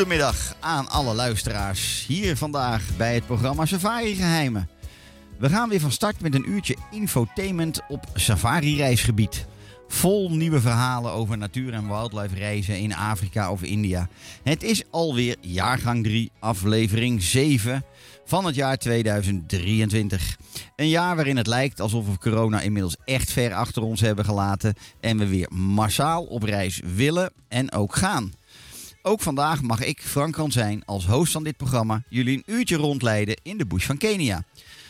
Goedemiddag aan alle luisteraars. Hier vandaag bij het programma Safari Geheimen. We gaan weer van start met een uurtje infotainment op safari-reisgebied. Vol nieuwe verhalen over natuur- en wildlife reizen in Afrika of India. Het is alweer jaargang 3, aflevering 7 van het jaar 2023. Een jaar waarin het lijkt alsof we corona inmiddels echt ver achter ons hebben gelaten en we weer massaal op reis willen en ook gaan. Ook vandaag mag ik, Frank zijn, als host van dit programma jullie een uurtje rondleiden in de bush van Kenia.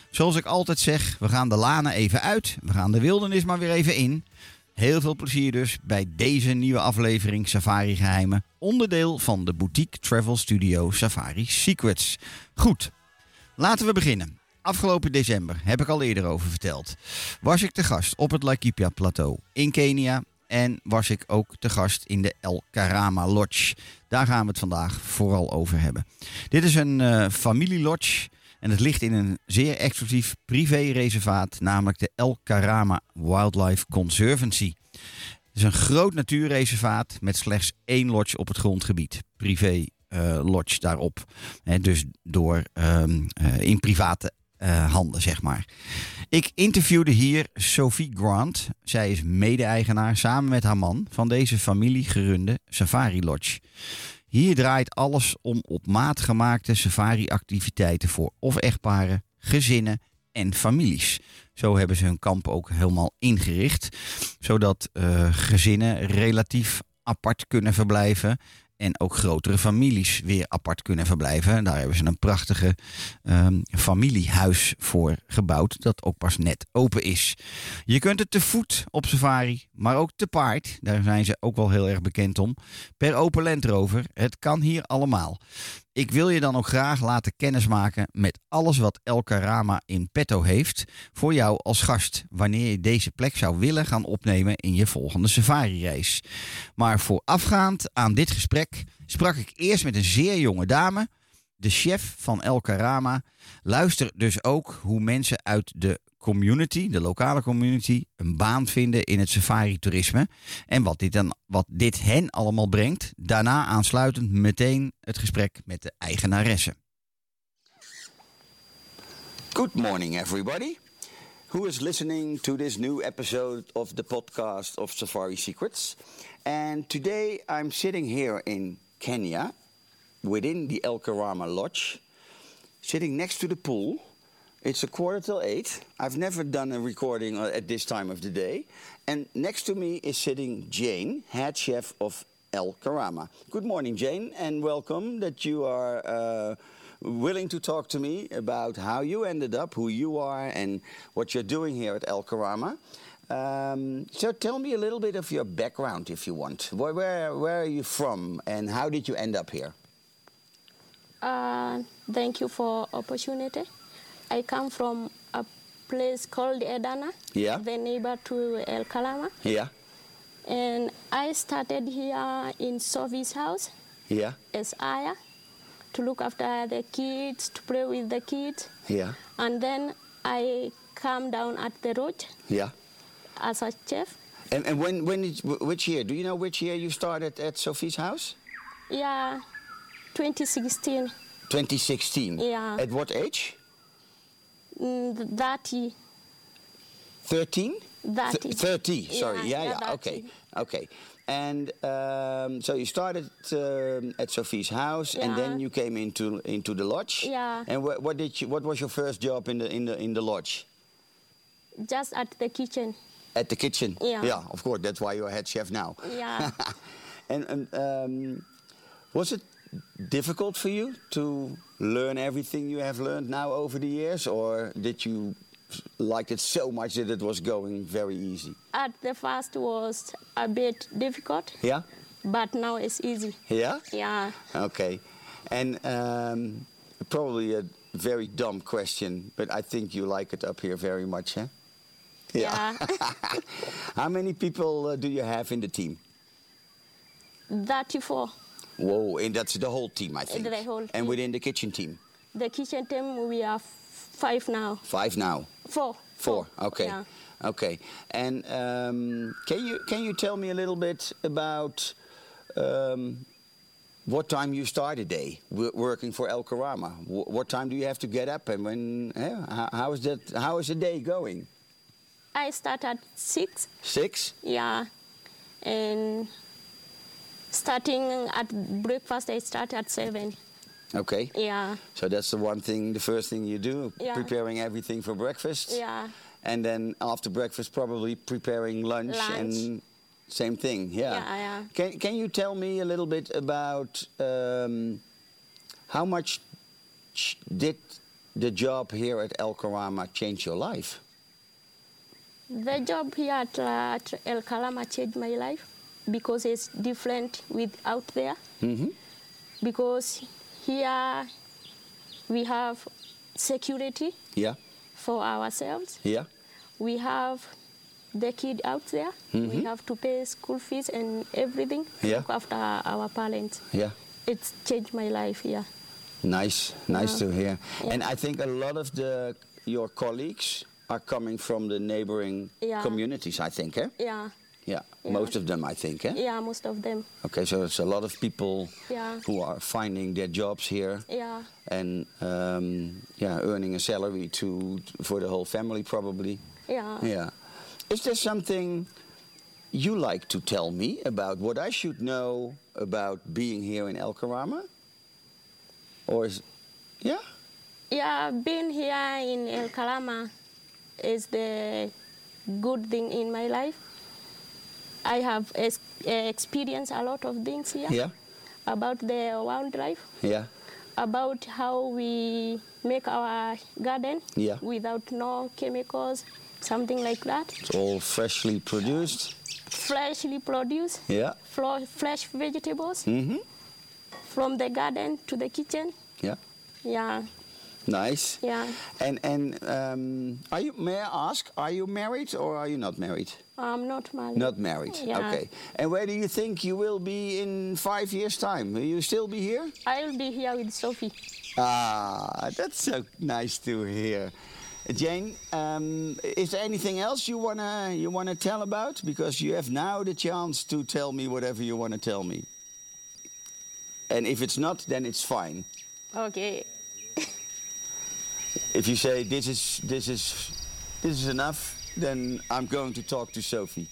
Zoals ik altijd zeg, we gaan de lanen even uit, we gaan de wildernis maar weer even in. Heel veel plezier dus bij deze nieuwe aflevering Safari Geheimen, onderdeel van de boutique travel studio Safari Secrets. Goed, laten we beginnen. Afgelopen december, heb ik al eerder over verteld, was ik te gast op het Laikipia Plateau in Kenia en was ik ook te gast in de El Karama Lodge. Daar gaan we het vandaag vooral over hebben. Dit is een uh, familielodge en het ligt in een zeer exclusief privé-reservaat, namelijk de El Karama Wildlife Conservancy. Het is een groot natuurreservaat met slechts één lodge op het grondgebied. Privé uh, lodge daarop. dus door um, uh, in private eh, handen, zeg maar. Ik interviewde hier Sophie Grant. Zij is mede-eigenaar samen met haar man van deze familiegerunde Safari Lodge. Hier draait alles om op maat gemaakte safari-activiteiten voor of echtparen, gezinnen en families. Zo hebben ze hun kamp ook helemaal ingericht, zodat uh, gezinnen relatief apart kunnen verblijven en ook grotere families weer apart kunnen verblijven. Daar hebben ze een prachtige um, familiehuis voor gebouwd, dat ook pas net open is. Je kunt het te voet op safari, maar ook te paard. Daar zijn ze ook wel heel erg bekend om. Per open Land Rover. Het kan hier allemaal. Ik wil je dan ook graag laten kennismaken met alles wat El Karama in petto heeft voor jou als gast wanneer je deze plek zou willen gaan opnemen in je volgende safari-reis. Maar voorafgaand aan dit gesprek sprak ik eerst met een zeer jonge dame, de chef van El Karama. Luister dus ook hoe mensen uit de community, de lokale community, een baan vinden in het safari-toerisme. En wat dit, dan, wat dit hen allemaal brengt. Daarna aansluitend meteen het gesprek met de eigenaresse. Good morning, everybody. Who is listening to this new episode of the podcast of Safari Secrets? And today I'm sitting here in Kenya, within the El Karama Lodge, sitting next to the pool. It's a quarter till eight. I've never done a recording at this time of the day. And next to me is sitting Jane, head chef of El Karama. Good morning, Jane, and welcome that you are uh, willing to talk to me about how you ended up, who you are, and what you're doing here at El Karama. Um, so tell me a little bit of your background, if you want. Where, where, where are you from, and how did you end up here? Uh, thank you for opportunity. I come from a place called Edana, Yeah. the neighbor to El Kalama. Yeah, And I started here in Sophie's house yeah, as ayah to look after the kids, to play with the kids. yeah, And then I come down at the road yeah. as a chef. And, and when, when did, which year? Do you know which year you started at Sophie's house? Yeah, 2016, 2016. Yeah. At what age? Mm, 30, 13? 30. Th- 30, sorry. Yeah, Yeah, yeah, yeah, okay. Okay. And um, so you started um, at Sophie's house, and then you came into into the lodge. Yeah. And what, what did you? What was your first job in the in the in the lodge? just at the kitchen. At the kitchen. Yeah. Yeah, of course. That's why you're head chef now. Yeah. and and um, was it difficult for you to learn everything you have learned now over the years, or did you like it so much that it was going very easy? At the first was a bit difficult, Yeah. but now it's easy. Yeah. Yeah. Okay. And um, probably a very dumb question, but I think you like it up here very much, huh? Yeah. How many people uh, do you have in the team? 34. Whoa, and that's the whole team, I think. The whole And within the kitchen team, The kitchen team, we are f- five now. five now. Four. Four. Okay. Yeah. Okay. And um, can you can you tell me a little bit about um, what time you start a day wo- working for El Karama? Wh- what time do you have to get up, and when? Yeah, how, how is that? How is the day going? I start at six. Six. Yeah. And starting at breakfast, I start at seven. Okay. Yeah. So that's the one thing, the first thing you do, Yeah. preparing everything for breakfast. Yeah. And then after breakfast, probably preparing lunch, Lunch. and same thing. Yeah. Yeah, yeah. Can Can you tell me a little bit about um, how much ch- did the job here at El Karama change your life? The job here at, uh, at El Kalama changed my life because it's different with out there. Mm-hmm. Because here we have security Yeah. for ourselves. Yeah. We have the kid out there. We have to pay school fees and everything. Mm-hmm. Yeah. Look after our parents. Yeah. It's changed my life here. Nice, nice Yeah. to hear. And I think a lot of the your colleagues are coming from the neighboring Yeah. communities. I think, eh? Yeah. Yeah. Yeah. Most of them, I think. Eh? Yeah, most of them. Okay, so it's a lot of people Yeah. who are finding their jobs here Yeah. and um, yeah, earning a salary to for the whole family probably. Yeah. Yeah. Is there something you like to tell me about what I should know about being here in El Karama? Or is yeah? Yeah, being here in El Calama is the good thing in my life. I have ex- experienced a lot of things here Yeah. about the wildlife, Yeah. about how we make our garden Yeah. without no chemicals, something like that. It's all freshly produced. Freshly produced, Yeah. flo- fresh vegetables Mhm. from the garden to the kitchen. Yeah. Yeah, Nice. yeah. And and um, are you? May I ask? Are you married or are you not married? I'm not married. Not married. Yeah. Okay. And where do you think you will be in five years' time? Will you still be here? I'll be here with Sophie. Ah, that's so nice to hear. Jane, um, is there anything else you wanna you wanna tell about? Because you have now the chance to tell me whatever you wanna tell me. And if it's not, then it's fine. Okay. If you say this is this is this is enough, then I'm going to talk to Sophie.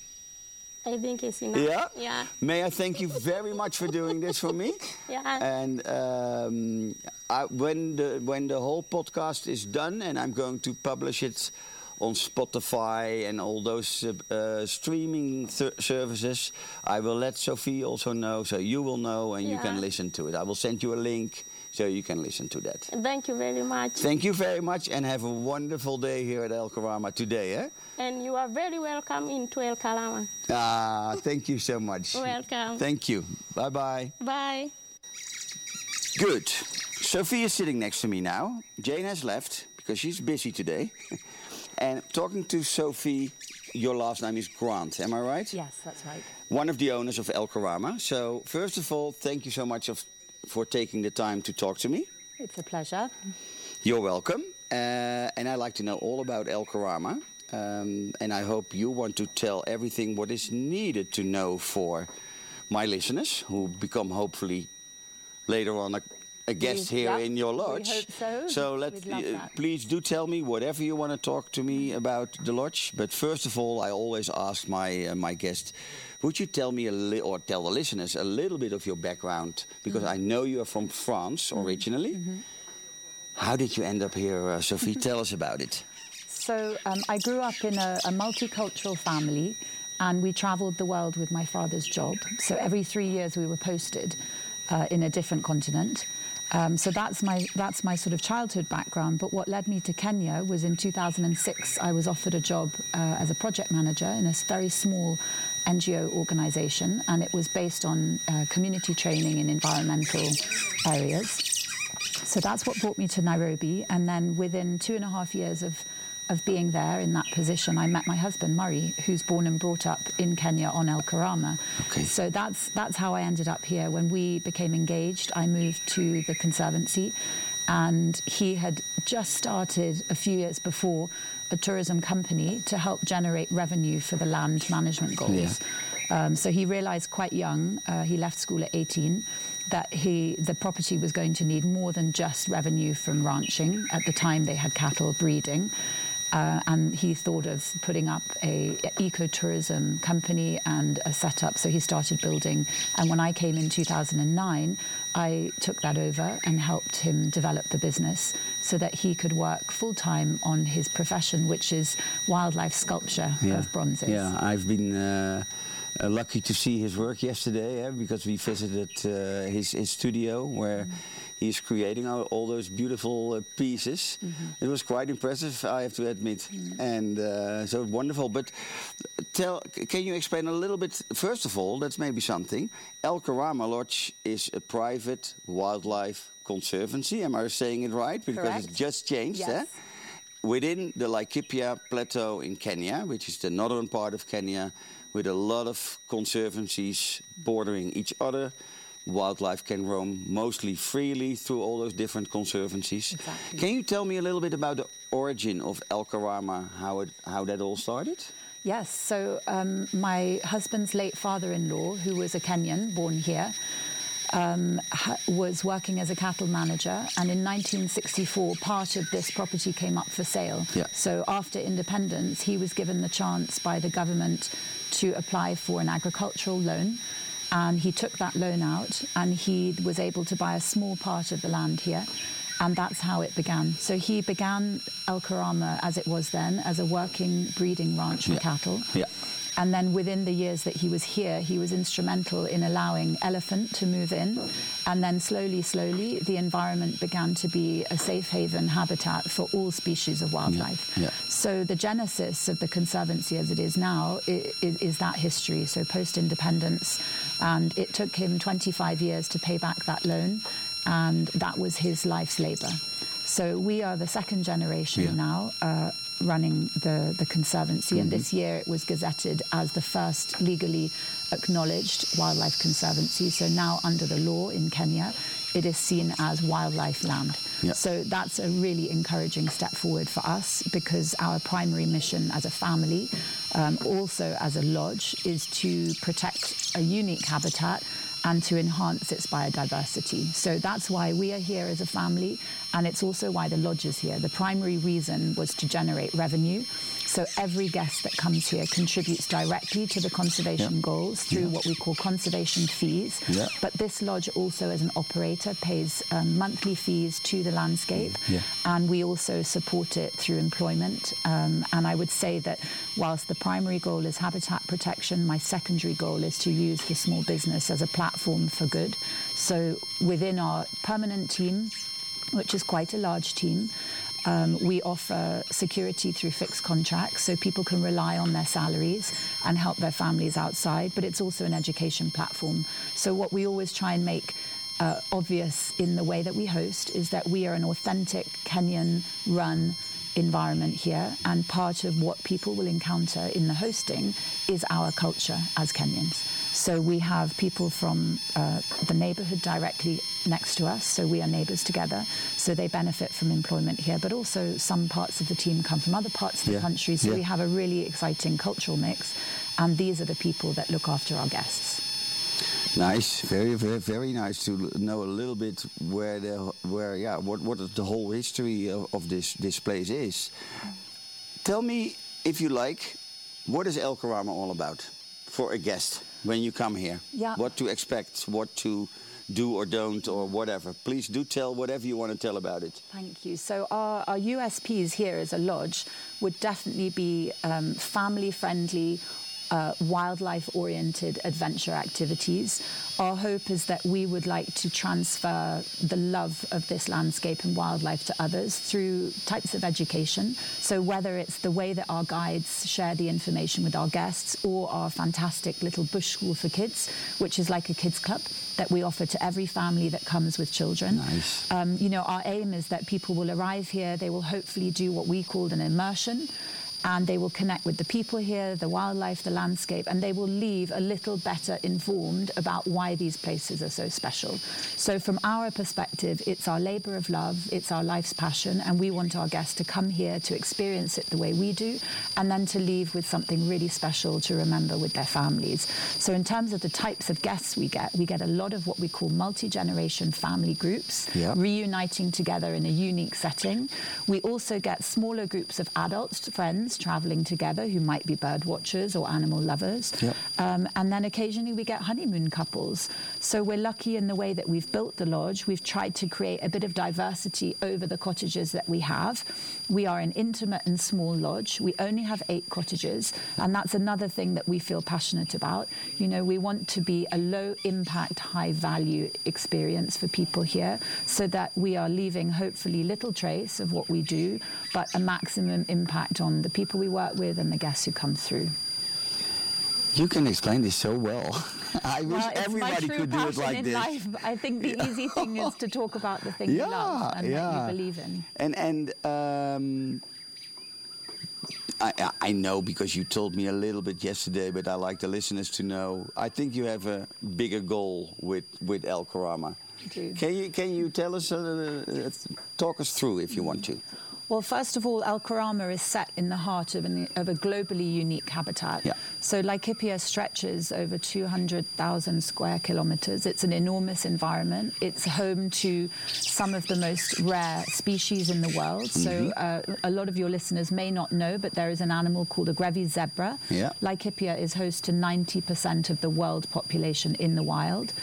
I think it's enough. Yeah? Yeah. May I thank you very much for doing this for me? Yeah. And um, I, when the when the whole podcast is done, and I'm going to publish it on Spotify and all those uh, uh, streaming services, I will let Sophie also know, so you will know, and you can listen to it. I will send you a link so you can listen to that. Thank you very much. Thank you very much, and have a wonderful day here at El Karama today. Eh? and you are very welcome into El Calama. Ah, thank you so much. Welcome. Thank you. Bye bye. Bye. Good. Sophie is sitting next to me now. Jane has left because she's busy today. and talking to Sophie, your last name is Grant, am I right? Yes, that's right. One of the owners of El Karama. So, first of all, thank you so much of, for taking the time to talk to me. It's a pleasure. You're welcome. Uh, and I like to know all about El Karama. Um, and I hope you want to tell everything what is needed to know for my listeners who become hopefully later on a, a guest We- here yeah, in your lodge. so. So let uh, please do tell me whatever you want to talk to me about the lodge. But first of all, I always ask my uh, my guest, would you tell me a li- or tell the listeners a little bit of your background because Mm-hmm. I know you are from France originally. How did you end up here, uh, Sophie? Tell us about it. So um, I grew up in a, a multicultural family, and we travelled the world with my father's job. So every three years we were posted uh, in a different continent. Um, so that's my that's my sort of childhood background. But what led me to Kenya was in 2006. I was offered a job uh, as a project manager in a very small NGO organisation, and it was based on uh, community training in environmental areas. So that's what brought me to Nairobi. And then within two and a half years of, of being there in that position, I met my husband, Murray, who's born and brought up in Kenya on El Karama. Okay. So that's, that's how I ended up here. When we became engaged, I moved to the Conservancy. And he had just started a few years before a tourism company to help generate revenue for the land management goals. Um, so he realized quite young, uh, he left school at 18, that he the property was going to need more than just revenue from ranching. At the time, they had cattle breeding. Uh, and he thought of putting up a ecotourism company and a setup. So he started building. And when I came in 2009, I took that over and helped him develop the business so that he could work full time on his profession, which is wildlife sculpture of bronzes. Yeah, I've been uh, uh, lucky to see his work yesterday eh, because we visited uh, his, his studio where he's creating all, all those beautiful uh, pieces. It was quite impressive, I have to admit, and uh, so wonderful. But tell, c- can you explain a little bit? First of all, that's maybe something. El Karama Lodge is a private wildlife conservancy. Am I saying it right? Because it's Correct. just changed. Eh? Yes. within the Laikipia Plateau in Kenya, which is the northern part of Kenya, with a lot of conservancies bordering each other. Wildlife can roam mostly freely through all those different conservancies. Exactly. Can you tell me a little bit about the origin of El Karama, how, it, how that all started? Yes, so um, my husband's late father in law, who was a Kenyan born here, um, ha- was working as a cattle manager, and in 1964, part of this property came up for sale. Yeah. So after independence, he was given the chance by the government to apply for an agricultural loan. And he took that loan out, and he was able to buy a small part of the land here. And that's how it began. So he began El Karama as it was then, as a working breeding ranch for Yeah. cattle. Yeah. And then within the years that he was here, he was instrumental in allowing elephant to move in. And then slowly, slowly, the environment began to be a safe haven habitat for all species of wildlife. yeah. So the genesis of the Conservancy as it is now is, is that history. So post-independence, and it took him 25 years to pay back that loan, and that was his life's labour. So we are the second generation Yeah. now uh, running the, the Conservancy, and this year it was gazetted as the first legally acknowledged wildlife conservancy. So now under the law in Kenya, it is seen as wildlife land. Yeah. So that's a really encouraging step forward for us because our primary mission as a family, um, also as a lodge, is to protect a unique habitat and to enhance its biodiversity. So that's why we are here as a family, and it's also why the lodge is here. The primary reason was to generate revenue. So every guest that comes here contributes directly to the conservation Yeah. goals through Yeah. what we call conservation fees. Yeah. But this lodge also, as an operator, pays um, monthly fees to the landscape, Yeah. and we also support it through employment. Um, and I would say that whilst the primary goal is habitat protection, my secondary goal is to use the small business as a platform for good. So within our permanent team, which is quite a large team. Um, we offer security through fixed contracts so people can rely on their salaries and help their families outside, but it's also an education platform. So, what we always try and make uh, obvious in the way that we host is that we are an authentic Kenyan run environment here, and part of what people will encounter in the hosting is our culture as Kenyans. So we have people from uh, the neighborhood directly next to us, so we are neighbors together, so they benefit from employment here, but also some parts of the team come from other parts of the Yeah, country, so yeah. we have a really exciting cultural mix, and these are the people that look after our guests. Nice, very, very, very nice to know a little bit where the where yeah what what the whole history of, of this this place is. Tell me if you like, what is El Karama all about for a guest when you come here? Yeah. What to expect, what to do or don't or whatever. Please do tell whatever you want to tell about it. Thank you. So our, our USPs here as a lodge would definitely be um, family friendly. Uh, wildlife oriented adventure activities. Our hope is that we would like to transfer the love of this landscape and wildlife to others through types of education. So, whether it's the way that our guides share the information with our guests or our fantastic little bush school for kids, which is like a kids club that we offer to every family that comes with children. Nice. Um, you know, our aim is that people will arrive here, they will hopefully do what we called an immersion. And they will connect with the people here, the wildlife, the landscape, and they will leave a little better informed about why these places are so special. So, from our perspective, it's our labour of love, it's our life's passion, and we want our guests to come here to experience it the way we do, and then to leave with something really special to remember with their families. So, in terms of the types of guests we get, we get a lot of what we call multi generation family groups Yeah. reuniting together in a unique setting. We also get smaller groups of adults, friends traveling together who might be bird watchers or animal lovers. Yep. Um, and then occasionally we get honeymoon couples. So we're lucky in the way that we've built the lodge. We've tried to create a bit of diversity over the cottages that we have. We are an intimate and small lodge. We only have eight cottages, and that's another thing that we feel passionate about. You know, we want to be a low impact, high value experience for people here so that we are leaving hopefully little trace of what we do, but a maximum impact on the people we work with and the guests who come through. You can explain this so well. I wish Well, it's everybody could do it like this. life. I think the easy thing is to talk about the thing you love and that you believe in. And and um, I I- I know because you told me a little bit yesterday, but I like the listeners to know. I think you have a bigger goal with with El Karama. Can you can you tell us uh, uh, talk us through if you want to? Well, first of all, El Karama is set in the heart of, an, of a globally unique habitat. Yeah. So Laikipia stretches over 200,000 square kilometers. It's an enormous environment. It's home to some of the most rare species in the world. So uh, a lot of your listeners may not know, but there is an animal called a Grevy zebra. Yeah. Is host to 90% of the world population in the wild.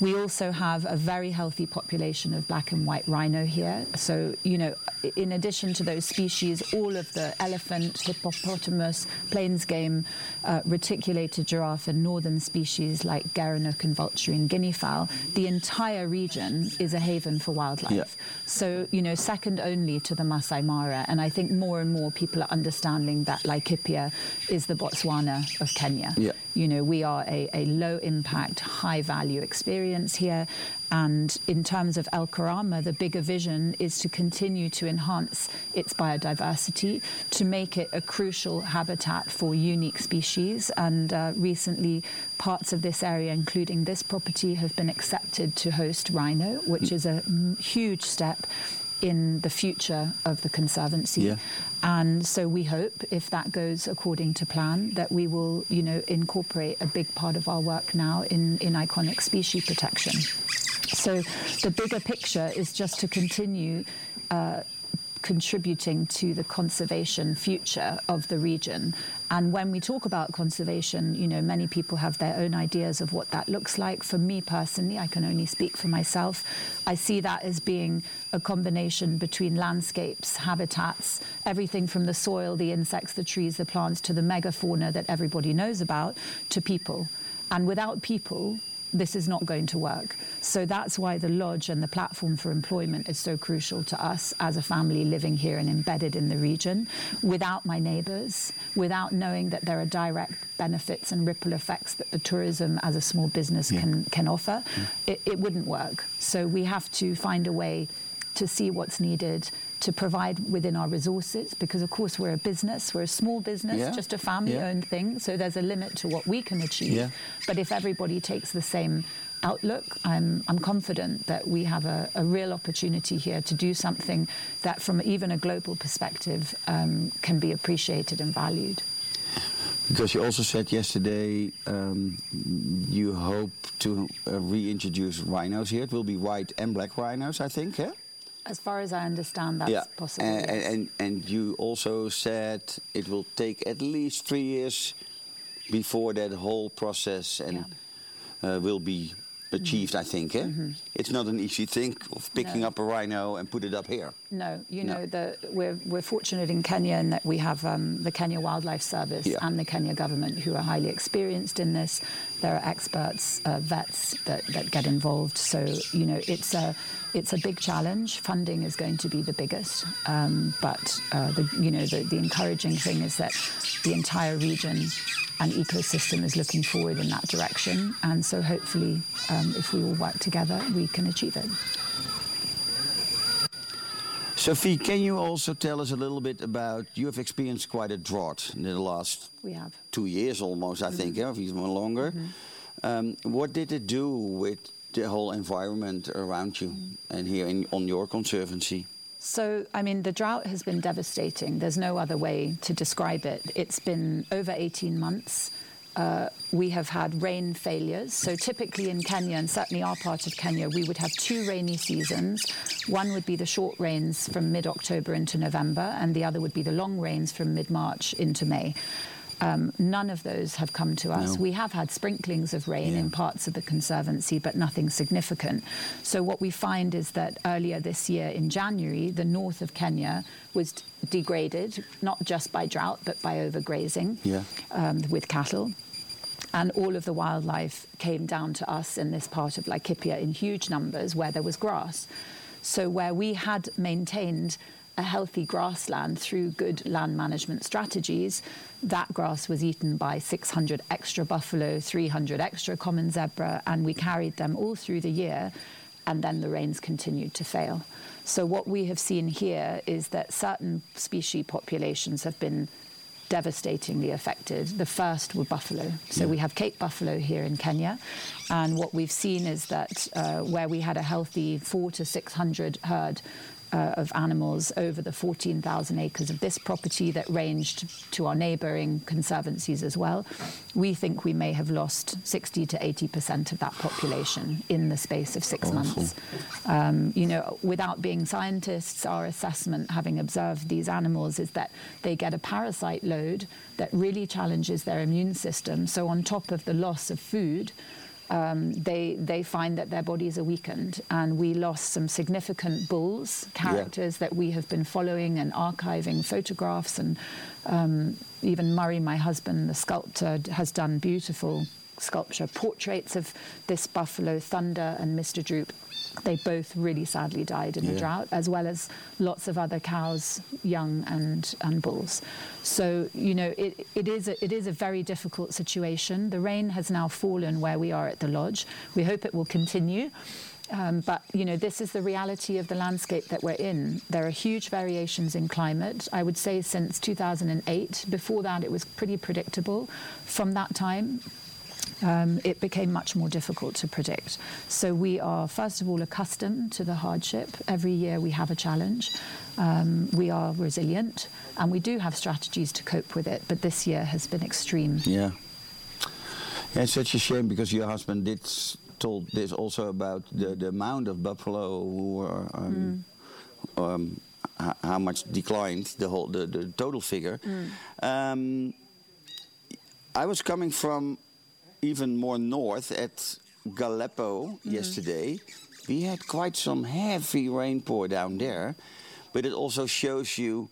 We also have a very healthy population of black and white rhino here. So, you know, in addition to those species, all of the elephant, hippopotamus, plains game, uh, reticulated giraffe, and northern species like gerenuk and vulturine guinea fowl, the entire region is a haven for wildlife. Yeah. So, you know, second only to the Masai Mara. And I think more and more people are understanding that Laikipia is the Botswana of Kenya. Yeah. You know, we are a, a low impact, high value experience here. And in terms of El Karama, the bigger vision is to continue to enhance its biodiversity, to make it a crucial habitat for unique species. And uh, recently, parts of this area, including this property, have been accepted to host rhino, which is a huge step in the future of the Conservancy. Yeah. And so we hope, if that goes according to plan, that we will, you know, incorporate a big part of our work now in, in iconic species protection. So the bigger picture is just to continue uh, contributing to the conservation future of the region. And when we talk about conservation, you know, many people have their own ideas of what that looks like. For me personally, I can only speak for myself. I see that as being a combination between landscapes, habitats, everything from the soil, the insects, the trees, the plants, to the megafauna that everybody knows about, to people. And without people, this is not going to work. So that's why the lodge and the platform for employment is so crucial to us as a family living here and embedded in the region. Without my neighbours, without knowing that there are direct benefits and ripple effects that the tourism as a small business can, can offer, it, it wouldn't work. So we have to find a way to see what's needed to provide within our resources because of course we're a business we're a small business Yeah. just a family Yeah. owned thing so there's a limit to what we can achieve Yeah. but if everybody takes the same outlook, I'm, I'm confident that we have a, a real opportunity here to do something that, from even a global perspective, um, can be appreciated and valued. Because you also said yesterday um, you hope to uh, reintroduce rhinos here. It will be white and black rhinos, I think, yeah? As far as I understand, that's possible. And, yes. and, and you also said it will take at least three years before that whole process and uh, will be achieved, I think. Eh? It's not an easy thing of picking Mm-hmm. No. up a rhino and put it up here. No, you No. know, the, we're, we're fortunate in Kenya in that we have um, the Kenya Wildlife Service Yeah. and the Kenya government who are highly experienced in this. There are experts, uh, vets that, that get involved. So, you know, it's a, it's a big challenge. Funding is going to be the biggest. Um, but, uh, the, you know, the, the encouraging thing is that the entire region and ecosystem is looking forward in that direction. And so hopefully, um, if we all work together, we can achieve it. Sophie, can you also tell us a little bit about, you have experienced quite a drought in the last We have. two years almost, I think, Mm-hmm. yeah, or even longer. Um, what did it do with the whole environment around you Mm-hmm. and here in, on your conservancy? So, I mean, the drought has been devastating. There's no other way to describe it. It's been over 18 months. Uh, we have had rain failures. So, typically in Kenya, and certainly our part of Kenya, we would have two rainy seasons. One would be the short rains from mid October into November, and the other would be the long rains from mid March into May. Um, none of those have come to us. No. We have had sprinklings of rain Yeah. in parts of the conservancy, but nothing significant. So what we find is that earlier this year in January, the north of Kenya was d- degraded, not just by drought, but by overgrazing Yeah. um, with cattle. And all of the wildlife came down to us in this part of Laikipia in huge numbers where there was grass. So, where we had maintained a healthy grassland through good land management strategies, that grass was eaten by 600 extra buffalo, 300 extra common zebra, and we carried them all through the year. And then the rains continued to fail. So, what we have seen here is that certain species populations have been devastatingly affected. The first were buffalo. So we have Cape buffalo here in Kenya, and what we've seen is that uh, where we had a healthy four to six hundred herd uh, of animals over the 14,000 acres of this property that ranged to our neighbouring conservancies as well, we think we may have lost 60 to 80% of that population in the space of six months. Um, you know, without being scientists, our assessment, having observed these animals, is that they get a parasite load that really challenges their immune system. So, on top of the loss of food, um, they they find that their bodies are weakened, and we lost some significant bulls characters that we have been following and archiving photographs, and um, even Murray, my husband, the sculptor, has done beautiful sculpture portraits of this buffalo, Thunder and Mr. Droop. They both really sadly died in the Yeah. drought, as well as lots of other cows, young and, and bulls. So, you know, it, it, is a, it is a very difficult situation. The rain has now fallen where we are at the lodge. We hope it will continue. Um, but you know, this is the reality of the landscape that we're in. There are huge variations in climate. I would say since 2008. Before that, it was pretty predictable. From that time, um, it became much more difficult to predict. So we are, first of all, accustomed to the hardship. Every year we have a challenge. Um, we are resilient, and we do have strategies to cope with it. But this year has been extreme. Yeah. Yeah, it's such a shame because your husband did s- told this also about the, the amount of buffalo who were um, um, how much declined the whole the, the total figure. Um, I was coming from even more north at Galleppo mm-hmm. yesterday. We had quite some heavy rainpour down there, but it also shows you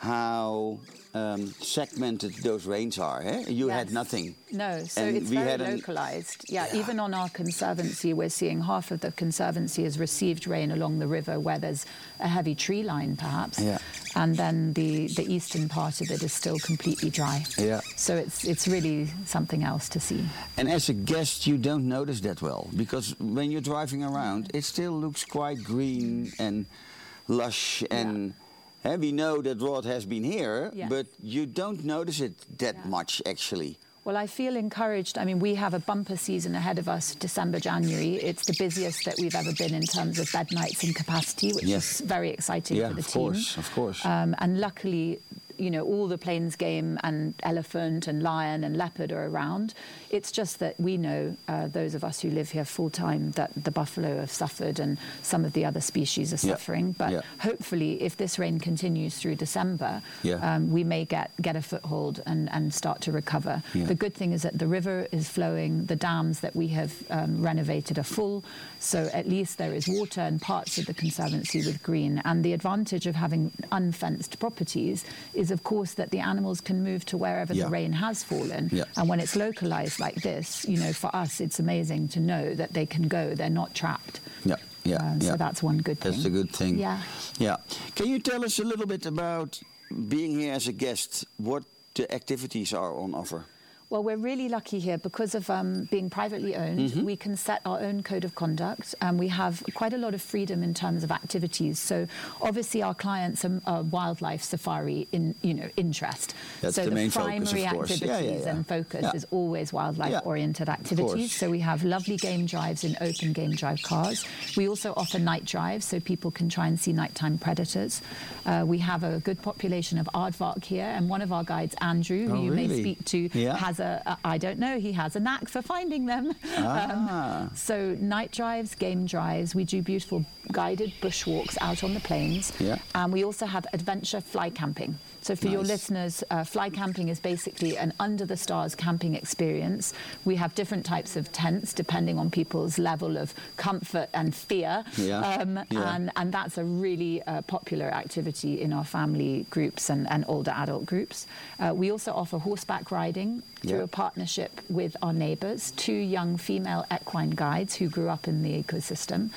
how um, segmented those rains are. Eh? You had nothing. No, so And it's we very had localized. Yeah, Yeah. even on our conservancy, we're seeing half of the conservancy has received rain along the river where there's a heavy tree line, perhaps. Yeah. And then the, the eastern part of it is still completely dry. Yeah. So it's it's really something else to see. And as a guest, you don't notice that well because when you're driving around, it still looks quite green and lush. And eh, we know that Rod has been here, Yes. but you don't notice it that Yeah. much actually. Well, I feel encouraged. I mean, we have a bumper season ahead of us, December, January. It's the busiest that we've ever been in terms of bed nights and capacity, which Yes. is very exciting Yeah, for the of team. course, of course. Um, and luckily, you know, all the plains game and elephant and lion and leopard are around. It's just that we know, uh, those of us who live here full time, that the buffalo have suffered and some of the other species are Yeah, suffering. But yeah. hopefully, if this rain continues through December, Yeah. um, we may get, get a foothold and, and start to recover. Yeah. The good thing is that the river is flowing, the dams that we have um, renovated are full, so at least there is water and parts of the conservancy with green. And the advantage of having unfenced properties is, of course, that the animals can move to wherever Yeah. the rain has fallen. Yeah. And when it's localized like this, you know, for us, it's amazing to know that they can go, they're not trapped. Yeah, yeah, Um, yeah. So that's one good thing. That's a good thing. Yeah. Yeah. Can you tell us a little bit about being here as a guest? What the activities are on offer? Well, we're really lucky here because of um, being privately owned. Mm-hmm. We can set our own code of conduct, and we have quite a lot of freedom in terms of activities. So, obviously, our clients are, are wildlife safari in you know interest. That's so the main focus, primary of course. activities Yeah, yeah, yeah. and focus is always wildlife-oriented course. activities. So we have lovely game drives in open game drive cars. We also offer night drives, so people can try and see nighttime predators. Uh, we have a good population of aardvark here, and one of our guides, Andrew, who Oh, you may speak to, has a, a I don't know, he has a knack for finding them. Ah. Um, so night drives, game drives, we do beautiful guided bushwalks out on the plains, Yeah. and we also have adventure fly camping. So for your listeners, uh, fly camping is basically an under the stars camping experience. We have different types of tents depending on people's level of comfort and fear. Yeah. Um, Yeah. And, and that's a really uh, popular activity in our family groups and, and older adult groups. Uh, we also offer horseback riding through Yeah. a partnership with our neighbours, two young female equine guides who grew up in the ecosystem.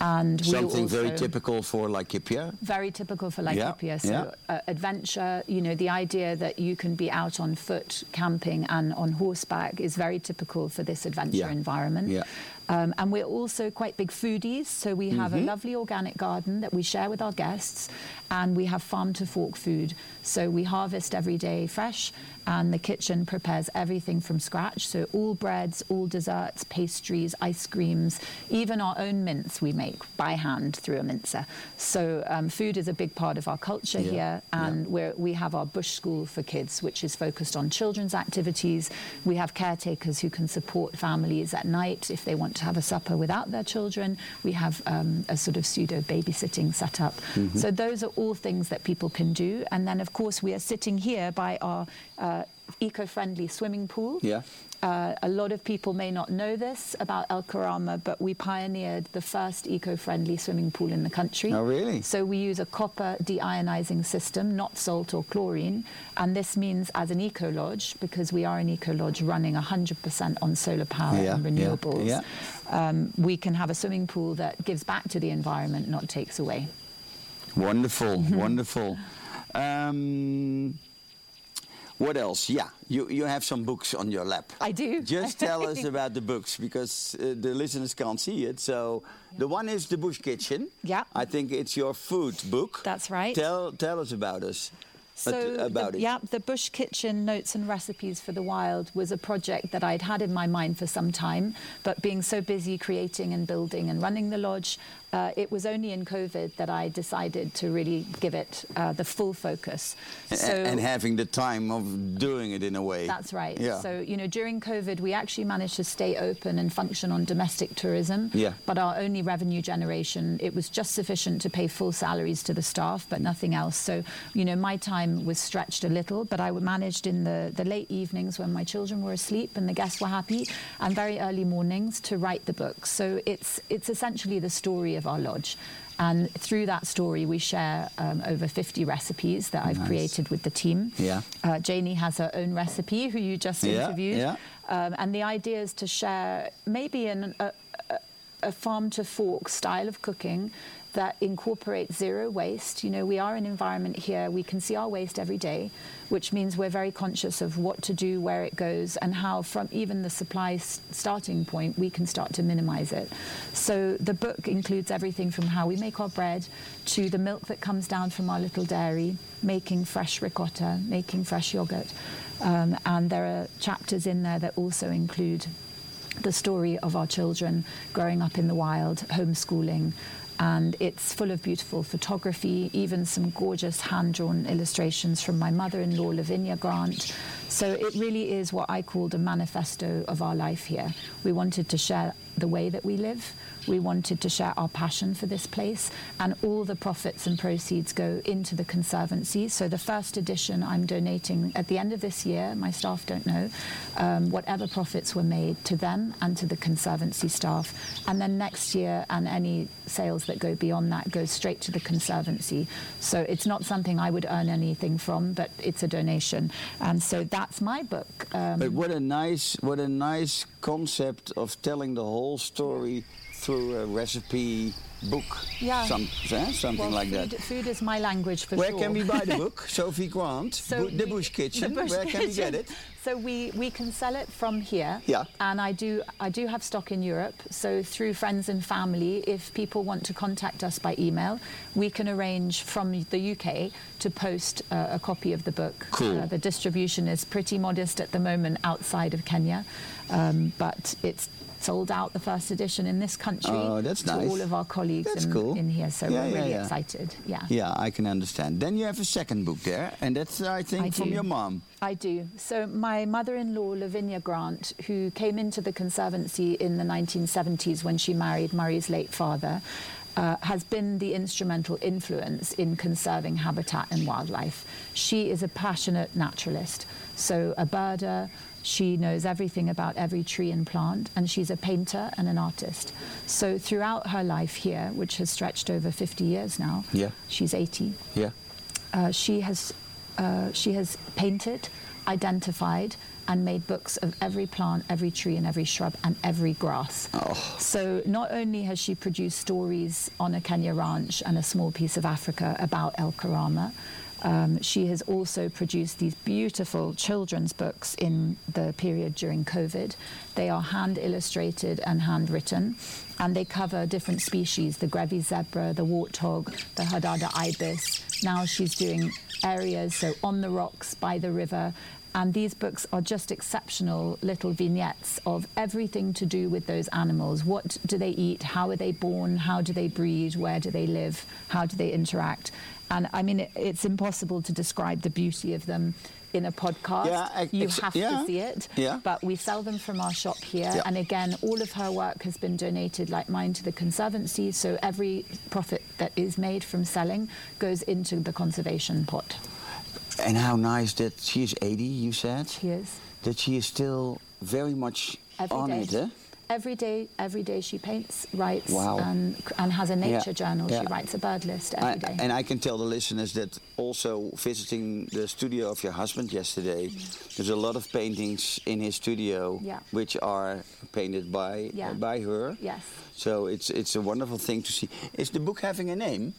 And Something very typical for Laikipia. very typical for Yeah, Laikipia. So yeah. uh, adventure, you know, the idea that you can be out on foot camping and on horseback is very typical for this adventure Yeah, environment. yeah. Um, and we're also quite big foodies, so we have a lovely organic garden that we share with our guests, and we have farm to fork food. So we harvest every day fresh, and the kitchen prepares everything from scratch. So all breads, all desserts, pastries, ice creams, even our own mince we make by hand through a mincer. So um, food is a big part of our culture Yeah, here, and we're, we have our bush school for kids, which is focused on children's activities. We have caretakers who can support families at night if they want to have a supper without their children. We have um, a sort of pseudo babysitting setup. Mm-hmm. So those are all things that people can do. And then, of course, we are sitting here by our uh, eco-friendly swimming pool. Yeah. Uh, a lot of people may not know this about El Karama, but we pioneered the first eco-friendly swimming pool in the country. Oh, really? So we use a copper deionizing system, not salt or chlorine, and this means as an eco lodge, because we are an eco lodge running 100% on solar power Yeah, and yeah, renewables, yeah. Um, we can have a swimming pool that gives back to the environment, not takes away. Wonderful, wonderful. Um, what else? Yeah, you, you have some books on your lap. I do. Just tell us about the books because uh, the listeners can't see it. So the one is the Bush Kitchen. Yeah. I think it's your food book. That's right. Tell tell us about us. So uh, about the, it. yeah, the Bush Kitchen Notes and Recipes for the Wild was a project that I'd had in my mind for some time, but being so busy creating and building and running the lodge, uh, it was only in COVID that I decided to really give it uh, the full focus. A- and having the time of doing it in a way. That's right. Yeah. So, you know, during COVID, we actually managed to stay open and function on domestic tourism. Yeah. But our only revenue generation, it was just sufficient to pay full salaries to the staff, but nothing else. So, you know, my time was stretched a little, but I managed in the, the late evenings when my children were asleep and the guests were happy, and very early mornings to write the book. So it's it's essentially the story of our lodge. And through that story, we share um, over 50 recipes that I've Nice. created with the team. Yeah. Uh, Janie has her own recipe, who you just Yeah, interviewed. yeah. Um, and the idea is to share maybe an, a, a, a farm to fork style of cooking that incorporate zero waste. You know, we are an environment here, we can see our waste every day, which means we're very conscious of what to do, where it goes, and how, from even the supply starting point, we can start to minimize it. So the book includes everything from how we make our bread to the milk that comes down from our little dairy, making fresh ricotta, making fresh yogurt. Um, and there are chapters in there that also include the story of our children growing up in the wild, homeschooling. And it's full of beautiful photography, even some gorgeous hand drawn illustrations from my mother in law, Lavinia Grant. So it really is what I called a manifesto of our life here. We wanted to share the way that we live, we wanted to share our passion for this place, and all the profits and proceeds go into the Conservancy. So the first edition I'm donating at the end of this year, my staff don't know, um, whatever profits were made to them and to the Conservancy staff. And then next year, and any sales that go beyond that goes straight to the Conservancy. So it's not something I would earn anything from, but it's a donation. And so that's my book. Um, But what a nice, what a nice concept of telling the whole story through a recipe book. Yeah. Some, eh, something well, like food, that. food is my language for Where sure. can we buy the book? Sophie Grant, Bu- The Bush Kitchen. The Bush Where can we get Kitchen. it? So we, we can sell it from here. Yeah. And I do I do have stock in Europe. So through friends and family, if people want to contact us by email, we can arrange from the UK to post uh, a copy of the book. Cool. Uh, the distribution is pretty modest at the moment outside of Kenya, um, but it's sold out the first edition in this country Oh, that's to nice. all of our colleagues That's in, cool. in here. So Yeah, we're yeah, really yeah. excited. Yeah. Yeah, I can understand. Then you have a second book there, and that's, I think, I from do. your mom. I do. So my mother-in-law, Lavinia Grant, who came into the Conservancy in the 1970s when she married Murray's late father, uh, has been the instrumental influence in conserving habitat and wildlife. She is a passionate naturalist, so a birder. She knows everything about every tree and plant, and she's a painter and an artist. So throughout her life here, which has stretched over 50 years now, Yeah. she's 80 Yeah. uh, she has uh, she has painted, identified, and made books of every plant, every tree, and every shrub, and every grass. Oh. So not only has she produced stories on a Kenya ranch and a small piece of Africa about El Karama. Um, she has also produced these beautiful children's books in the period during COVID. They are hand illustrated and handwritten, and they cover different species the Grevy zebra, the warthog, the Hadada ibis. Now she's doing areas, so on the rocks, by the river. And these books are just exceptional little vignettes of everything to do with those animals. What do they eat? How are they born? How do they breed? Where do they live? How do they interact? And I mean, it, it's impossible to describe the beauty of them in a podcast. Yeah, I- you have yeah, to see it. yeah. But we sell them from our shop here. Yeah. And again, all of her work has been donated, like mine, to the Conservancy. So every profit that is made from selling goes into the conservation pot. And how nice that she is 80, you said? She is. That she is still very much Every on day. it, eh? Every day, every day she paints, writes, Wow. and, and has a nature Yeah, journal. yeah. She writes a bird list I, every day. and I can tell the listeners that also visiting the studio of your husband yesterday, there's a lot of paintings in his studio Yeah. which are painted by uh, by her. Yes. So it's it's a wonderful thing to see. Is the book having a name?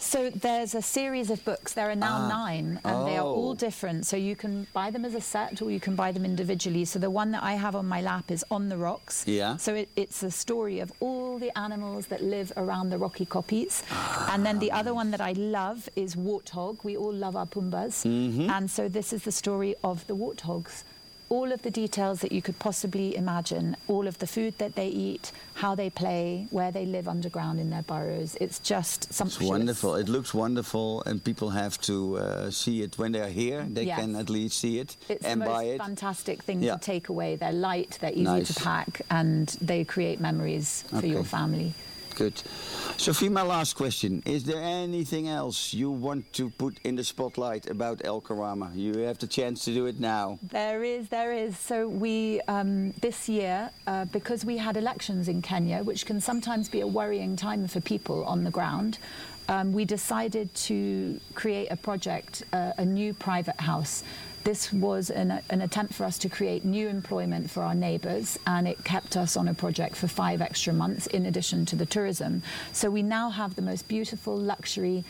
So there's a series of books. There are now Ah. nine, and they are all Oh. different. So you can buy them as a set, or you can buy them individually. So the one that I have on my lap is On the Rocks. Yeah. So it, it's a story of all the animals that live around the rocky koppies. and then the other one that I love is Warthog. We all love our pumbas, Mm-hmm. and so this is the story of the warthogs. All of the details that you could possibly imagine, all of the food that they eat, how they play, where they live underground in their burrows. It's just It's wonderful. It looks wonderful, and people have to uh, see it when they're here. They Yes. can at least see it It's and the most buy it. fantastic thing Yeah. to take away. They're light, they're easy Nice. to pack, and they create memories for your family. Good. Sophie, my last question. Is there anything else you want to put in the spotlight about El Karama? You have the chance to do it now. There is, there is. So we, um, this year, uh, because we had elections in Kenya, which can sometimes be a worrying time for people on the ground, um, we decided to create a project, uh, a new private house. This was an, an attempt for us to create new employment for our neighbours, and it kept us on a project for five extra months in addition to the tourism. So we now have the most beautiful luxury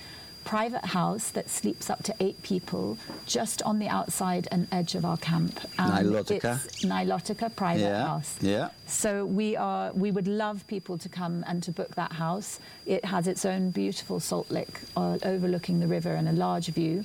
private house that sleeps up to eight people just on the outside and edge of our camp. And Nilotica. It's Nilotica private Yeah, house. yeah. So we are we would love people to come and to book that house. It has its own beautiful salt lick uh, overlooking the river and a large view.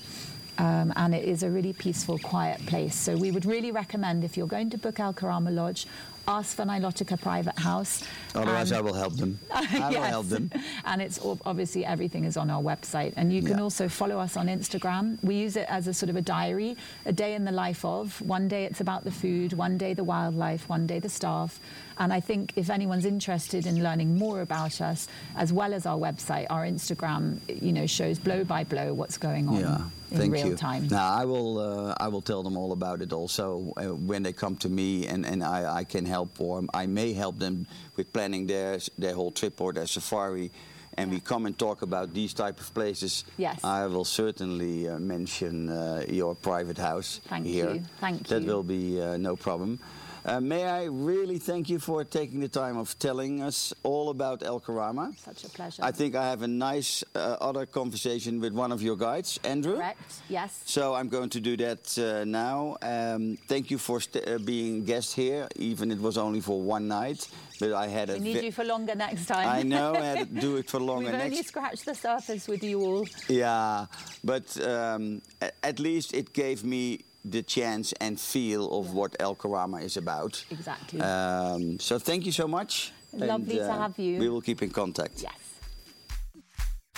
Um, and it is a really peaceful, quiet place. So we would really recommend if you're going to book El Karama Lodge, ask for Nilotica Private House. Otherwise, And- I will help them. I will help them. And it's all, obviously everything is on our website. And you can Yeah. also follow us on Instagram. We use it as a sort of a diary, a day in the life of. One day it's about the food, one day the wildlife, one day the staff. And I think if anyone's interested in learning more about us, as well as our website, our Instagram, you know, shows blow by blow what's going on Yeah, in thank real you. time. Now I will uh, I will tell them all about it also uh, when they come to me and, and I, I can help or I may help them with planning their their whole trip or their safari. And we come and talk about these type of places. Yes. I will certainly uh, mention uh, your private house Thank here. you, thank That you. That will be uh, no problem. Uh, may I really thank you for taking the time of telling us all about El Karama. Such a pleasure. I think I have a nice uh, other conversation with one of your guides, Andrew. Correct, yes. So I'm going to do that uh, now. Um, thank you for uh, being guest here, even it was only for one night. But I had a. We need ve- you for longer next time. I know I had to do it for longer We've next. only scratched the surface with you all. Yeah, but um, at least it gave me the chance and feel of what El Karama is about. Exactly. Um, so thank you so much. Lovely And, to uh, have you. We will keep in contact. Yes.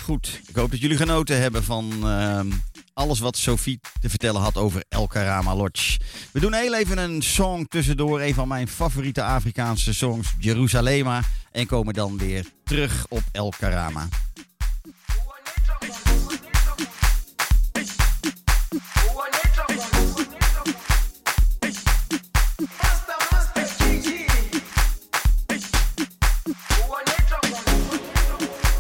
Goed, ik hoop dat jullie genoten hebben van ehm, alles wat Sophie te vertellen had over El Karama Lodge. We doen heel even een song tussendoor, een van mijn favoriete Afrikaanse songs, Jerusalema. En komen dan weer terug op El Karama.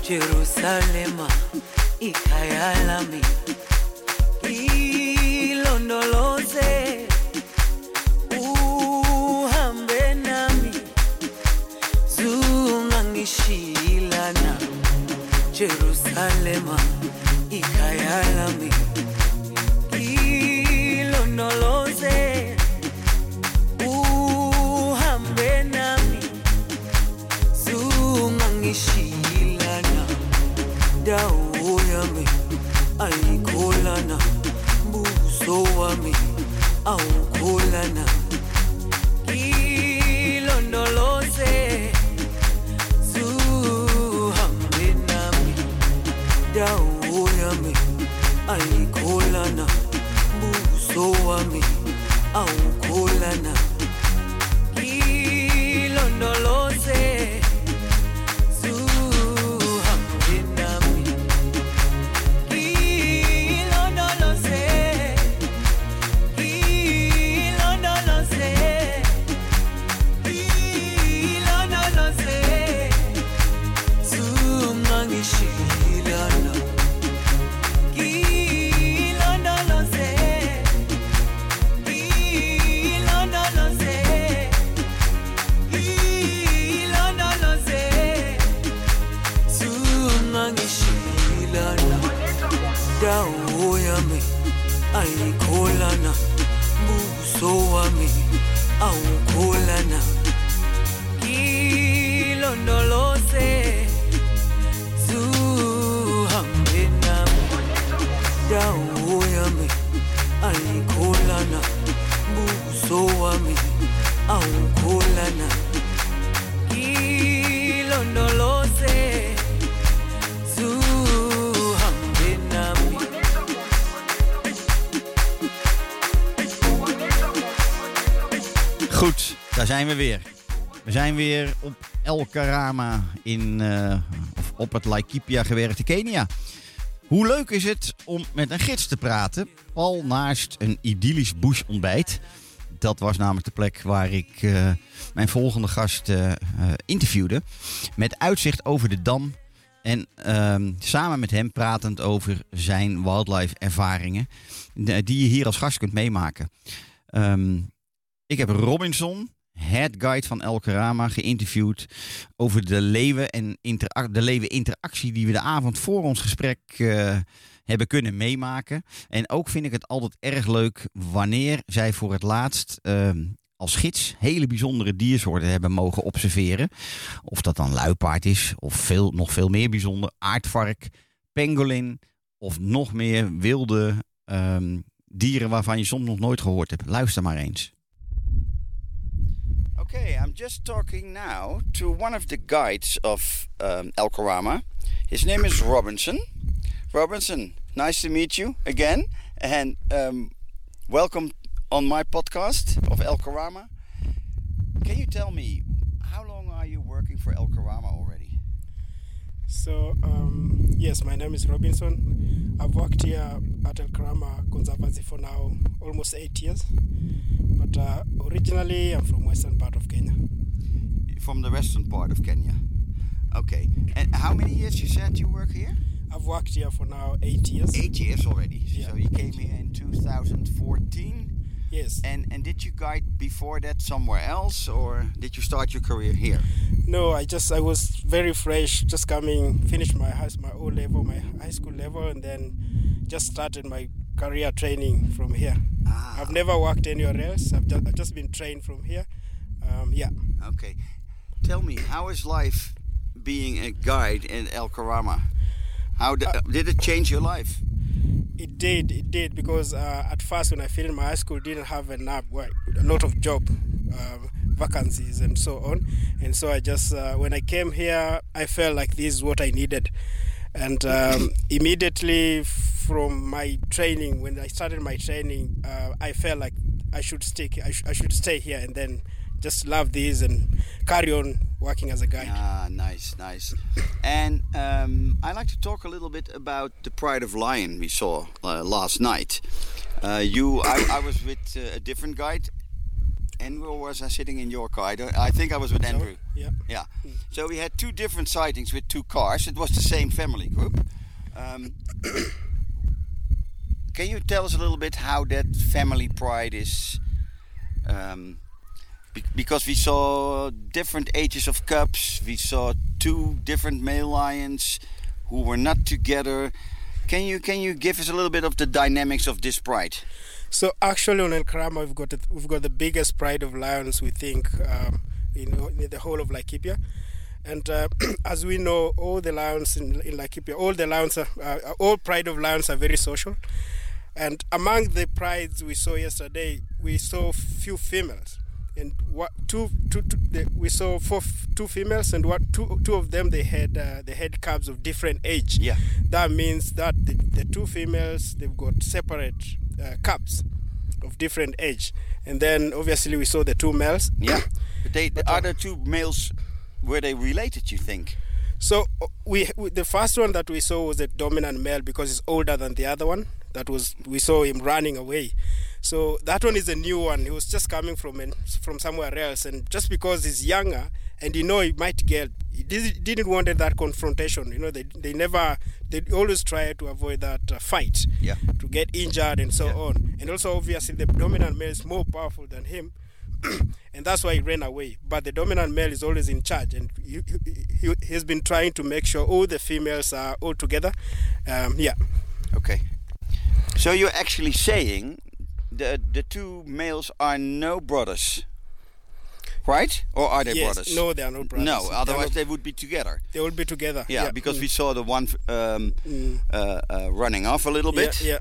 Jerusalema ikhaya lami ilondoloze uhambe nami zungangishilana Jerusalema Goed, daar zijn we weer. We zijn weer op El Karama in, eh, of op het Laikipia gewerkte Kenia. Hoe leuk is het om met een gids te praten, al naast een idyllisch bushontbijt. Dat was namelijk de plek waar ik eh, mijn volgende gast eh, eh, interviewde. Met uitzicht over de dam. En ehm, samen met hem pratend over zijn wildlife ervaringen. Die je hier als gast kunt meemaken. Ehm, ik heb Robinson, head guide van El Karama, geïnterviewd over de leeuwen en de leeuwen-interactie die we de avond voor ons gesprek eh, hebben kunnen meemaken. En ook vind ik het altijd erg leuk wanneer zij voor het laatst ehm, als gids hele bijzondere diersoorten hebben mogen observeren. Of dat dan luipaard is, of veel, nog veel meer bijzonder, aardvark, pangolin of nog meer wilde ehm, dieren waarvan je soms nog nooit gehoord hebt. Luister maar eens. Okay, I'm just talking now to one of the guides of um, El Karama. His name is Robinson. Robinson, nice to meet you again, and um, welcome on my podcast of El Karama. Can you tell me how long are you working for El Karama already? So, um, yes, my name is Robinson. I've worked here at El Karama Conservancy for now almost eight years. But uh, originally, I'm from western part of Kenya. From the western part of Kenya. Okay, and how many years you said you work here? I've worked here for now eight years. Eight years already. Yeah. So you came here in 2014. Yes. And and did you guide before that somewhere else, or did you start your career here? No, I just I was very fresh, just coming, finished my high, my O level, my high school level, and then just started my career training from here. Ah. I've never worked anywhere else. I've just, I've just been trained from here. Um, yeah. Okay. Tell me, how is life being a guide in El Karama? How d- did it change your life? It did, it did, because uh, at first when I finished my high school, didn't have enough, well, a lot of job um, vacancies and so on, and so I just uh, when I came here, I felt like this is what I needed, and um, immediately from my training, when I started my training, uh, I felt like I should stick, I, sh- I should stay here, and then just love this and carry on working as a guide. Ah, nice, nice. And um, I like to talk a little bit about the Pride of Lion we saw uh, last night. Uh, you, I, I was with uh, a different guide. Andrew, was I sitting in your car? I, don't, I think I was with Andrew. yeah. Yeah. So we had two different sightings with two cars. It was the same family group. Um, can you tell us a little bit how that family pride is? Um, be- because we saw different ages of cubs. We saw two different male lions who were not together. Can you can you give us a little bit of the dynamics of this pride? So actually, on El Karama, we've got it, we've got the biggest pride of lions we think um, in, in the whole of Laikipia. And uh, as we know, all the lions in, in Laikipia, all the lions, are, uh, all pride of lions are very social. And among the prides we saw yesterday, we saw few females, and what two, two, two the, we saw four, f- two females, and what two, two of them they had uh, they had cubs of different age. Yeah. That means that the, the two females they've got separate uh, cubs of different age, and then obviously we saw the two males. Yeah. But they, But, are uh, two males? Were they related? You think? So uh, we, we the first one that we saw was a dominant male because he's older than the other one. That was we saw him running away. So that one is a new one. He was just coming from an, from somewhere else, and just because he's younger and you know he might get, he did- didn't want that confrontation. You know, they they never they always try to avoid that uh, fight Yeah. to get injured and so on. And also obviously the dominant male is more powerful than him. and that's why he ran away. But the dominant male is always in charge, and he, he, he has been trying to make sure all the females are all together. Um, yeah. Okay. So you're actually saying the the two males are no brothers, right? Or are they yes. brothers? No, they are not brothers. No, They otherwise not- they would be together. they would be together. Yeah, because Mm. we saw the one um, Mm. uh, uh, running off a little Yeah, bit. yeah,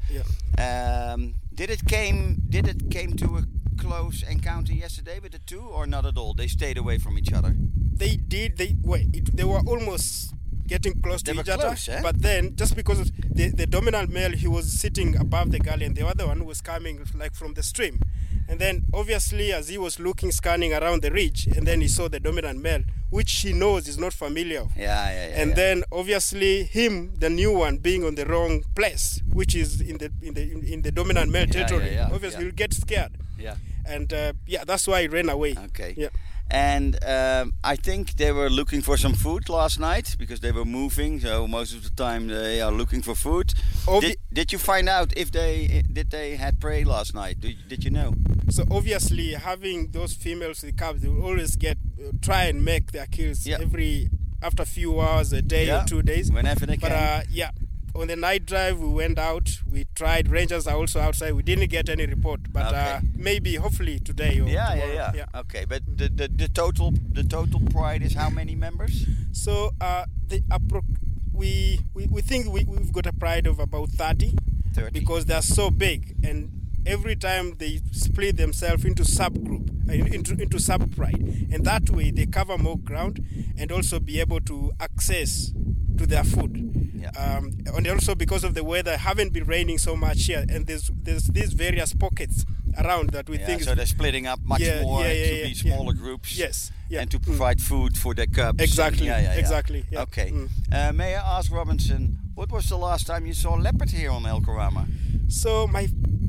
yeah. Um, did it came did it came to a close encounter yesterday with the two, or not at all? They stayed away from each other. They did. They wait. It, they were almost getting close They to each other. eh? But then, just because of the the dominant male, he was sitting above the galley, and the other one was coming like from the stream. And then, obviously, as he was looking, scanning around the ridge, and then he saw the dominant male, which he knows is not familiar. Yeah, yeah, yeah. and yeah. then obviously him the new one being on the wrong place which is in the in the in the dominant male territory yeah, yeah, obviously yeah. he'll get scared yeah. and uh, yeah that's why he ran away Okay. yeah And um, I think they were looking for some food last night because they were moving. So most of the time they are looking for food. Obvi- did, did you find out if they did they had prey last night? Did, did you know? so obviously having those females with cubs they will always get uh, try and make their kills Yeah. every after a few hours a day Yeah. or two days Whenever they but can. uh, yeah on the night drive we went out we tried rangers are also outside we didn't get any report but uh, maybe hopefully today or yeah, yeah, tomorrow. yeah, Okay, but the, the, the total the total pride is how many members? So uh, the appro- we, we we think we, we've got a pride of about 30, 30. because they're so big and every time they split themselves into subgroup uh, into into sub pride and that way they cover more ground and also be able to access to their food. Yeah. Um, and also because of the weather haven't been raining so much here and there's there's these various pockets around that we yeah, think so they're splitting up much Yeah, more to be smaller groups. Yes, yeah. And to Mm. provide food for their cubs. Exactly, Yeah, yeah, yeah. exactly. Okay. Mm. Uh, may I ask Robinson, what was the last time you saw leopard here on El Karama? So my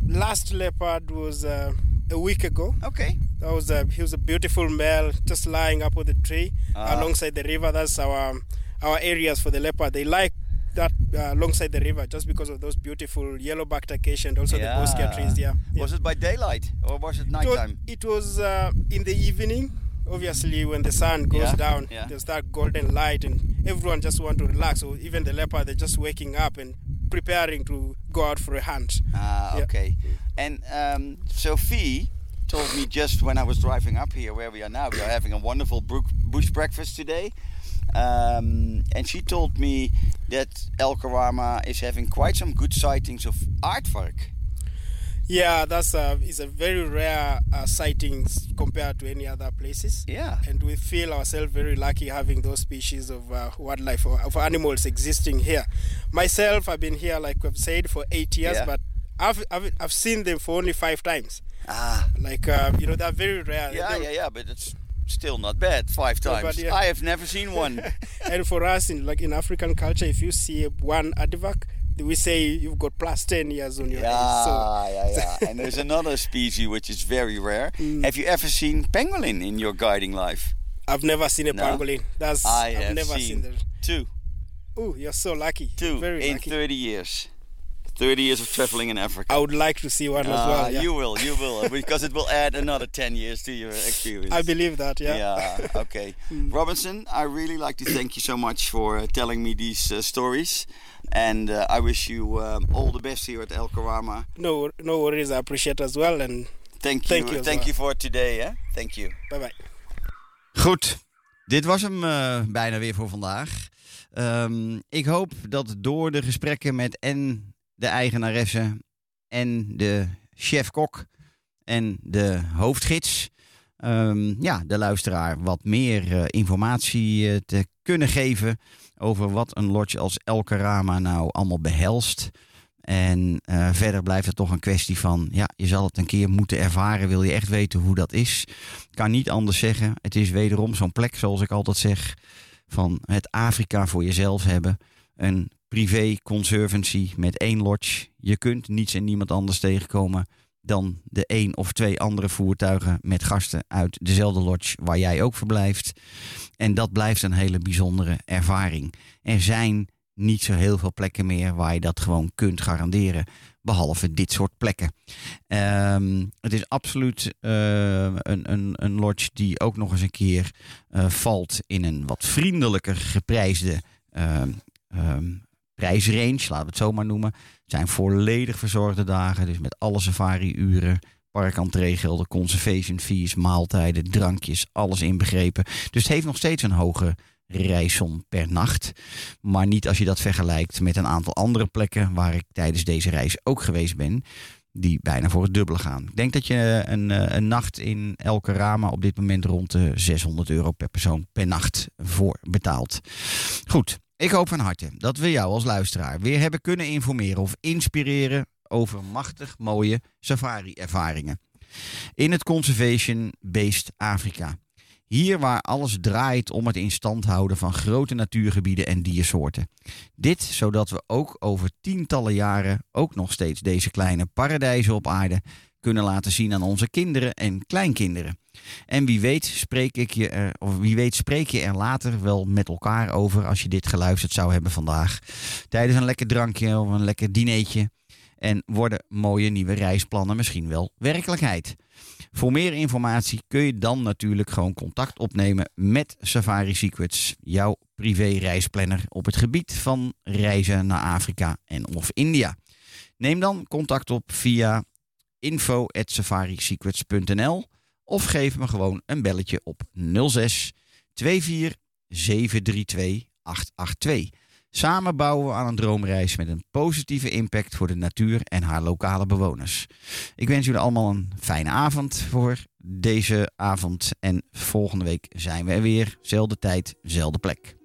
last leopard was uh, a week ago. Okay. That was a he was a beautiful male just lying up on the tree Ah. alongside the river. That's our our areas for the leopard. They like that uh, alongside the river just because of those beautiful yellow-backed acacia and also the boscia trees. Yeah. yeah. Was it by daylight or was it It was, nighttime? it was uh, in the evening. Obviously, when the sun goes Yeah, down, yeah. there's that golden light, and everyone just want to relax. So even the leopard, they're just waking up and preparing to go out for a hunt. Ah, Yeah. okay. And um, Sophie told me just when I was driving up here, where we are now, we are having a wonderful brook, bush breakfast today. Um, and she told me that El Karama is having quite some good sightings of aardvark. Yeah, that's a is a very rare uh, sightings compared to any other places. Yeah. and we feel ourselves very lucky having those species of uh, wildlife or of animals existing here. Myself, I've been here, like I've said, for eight years, Yeah. but I've, I've I've seen them for only five times. Ah. Like uh, you know, they're very rare. Yeah, They- yeah, yeah, but it's still not bad. Five times. but yeah. I have never seen one. and for us, in like in African culture, if you see one aardvark, we say you've got plus ten years on your Yeah, age. So yeah, yeah. And there's another species which is very rare. Mm. Have you ever seen pangolin in your guiding life? I've never seen a No? pangolin. That's I have have never seen seen that. two. Oh, you're so lucky. Two Very in lucky. 30 years. 30 years of traveling in Africa. I would like to see one as Ah, well. Yeah. You will, you will, because it will add another 10 years to your experience. I believe that. Yeah. Yeah, okay. Robinson, I really like to thank you so much for uh, telling me these uh, stories. And uh, I wish you um, all the best here at El Karama. No, no worries. I appreciate as well. And Thank you, Thank you as thank well. you for today. Eh? Thank you. bye bye. Goed, dit was hem eh, bijna weer voor vandaag. Ehm, ik hoop dat door de gesprekken met en de eigenaresse en de chef-kok en de hoofdgids... ehm, ja, de luisteraar wat meer eh, informatie eh, te kunnen geven over wat een lodge als El Karama nou allemaal behelst. En eh, verder blijft het toch een kwestie van, ja, je zal het een keer moeten ervaren. Wil je echt weten hoe dat is? Kan niet anders zeggen. Het is wederom zo'n plek, zoals ik altijd zeg, van het Afrika voor jezelf hebben. Een privé conservancy met één lodge. Je kunt niets en niemand anders tegenkomen dan de één of twee andere voertuigen met gasten uit dezelfde lodge waar jij ook verblijft. En dat blijft een hele bijzondere ervaring. Er zijn niet zo heel veel plekken meer waar je dat gewoon kunt garanderen. Behalve dit soort plekken. Ehm, het is absoluut eh, een, een, een lodge die ook nog eens een keer eh, valt in een wat vriendelijker geprijsde ehm, ehm, prijsrange, laten we het zo maar noemen. Zijn volledig verzorgde dagen, dus met alle safari-uren, parkentreegelden, conservation fees, maaltijden, drankjes, alles inbegrepen. Dus het heeft nog steeds een hoge reissom per nacht. Maar niet als je dat vergelijkt met een aantal andere plekken waar ik tijdens deze reis ook geweest ben. Die bijna voor het dubbele gaan. Ik denk dat je een, eh, een nacht in elke Rama op dit moment rond de 600 euro per persoon per nacht voor betaalt. Goed, ik hoop van harte dat we jou als luisteraar weer hebben kunnen informeren of inspireren over machtig mooie safari-ervaringen. In het Conservation-based Afrika. Hier waar alles draait om het in stand houden van grote natuurgebieden en diersoorten. Dit zodat we ook over tientallen jaren ook nog steeds deze kleine paradijzen op aarde kunnen laten zien aan onze kinderen en kleinkinderen. En wie weet, spreek ik je er, of wie weet spreek je er later wel met elkaar over als je dit geluisterd zou hebben vandaag. Tijdens een lekker drankje of een lekker dineetje. En worden mooie nieuwe reisplannen misschien wel werkelijkheid. Voor meer informatie kun je dan natuurlijk gewoon contact opnemen met Safari Secrets, jouw privé reisplanner op het gebied van reizen naar Afrika en of India. Neem dan contact op via info@safarisecrets.nl of geef me gewoon een belletje op 06 24 732 882. Samen bouwen we aan een droomreis met een positieve impact voor de natuur en haar lokale bewoners. Ik wens jullie allemaal een fijne avond voor deze avond. En volgende week zijn we er weer. Zelfde tijd, zelfde plek.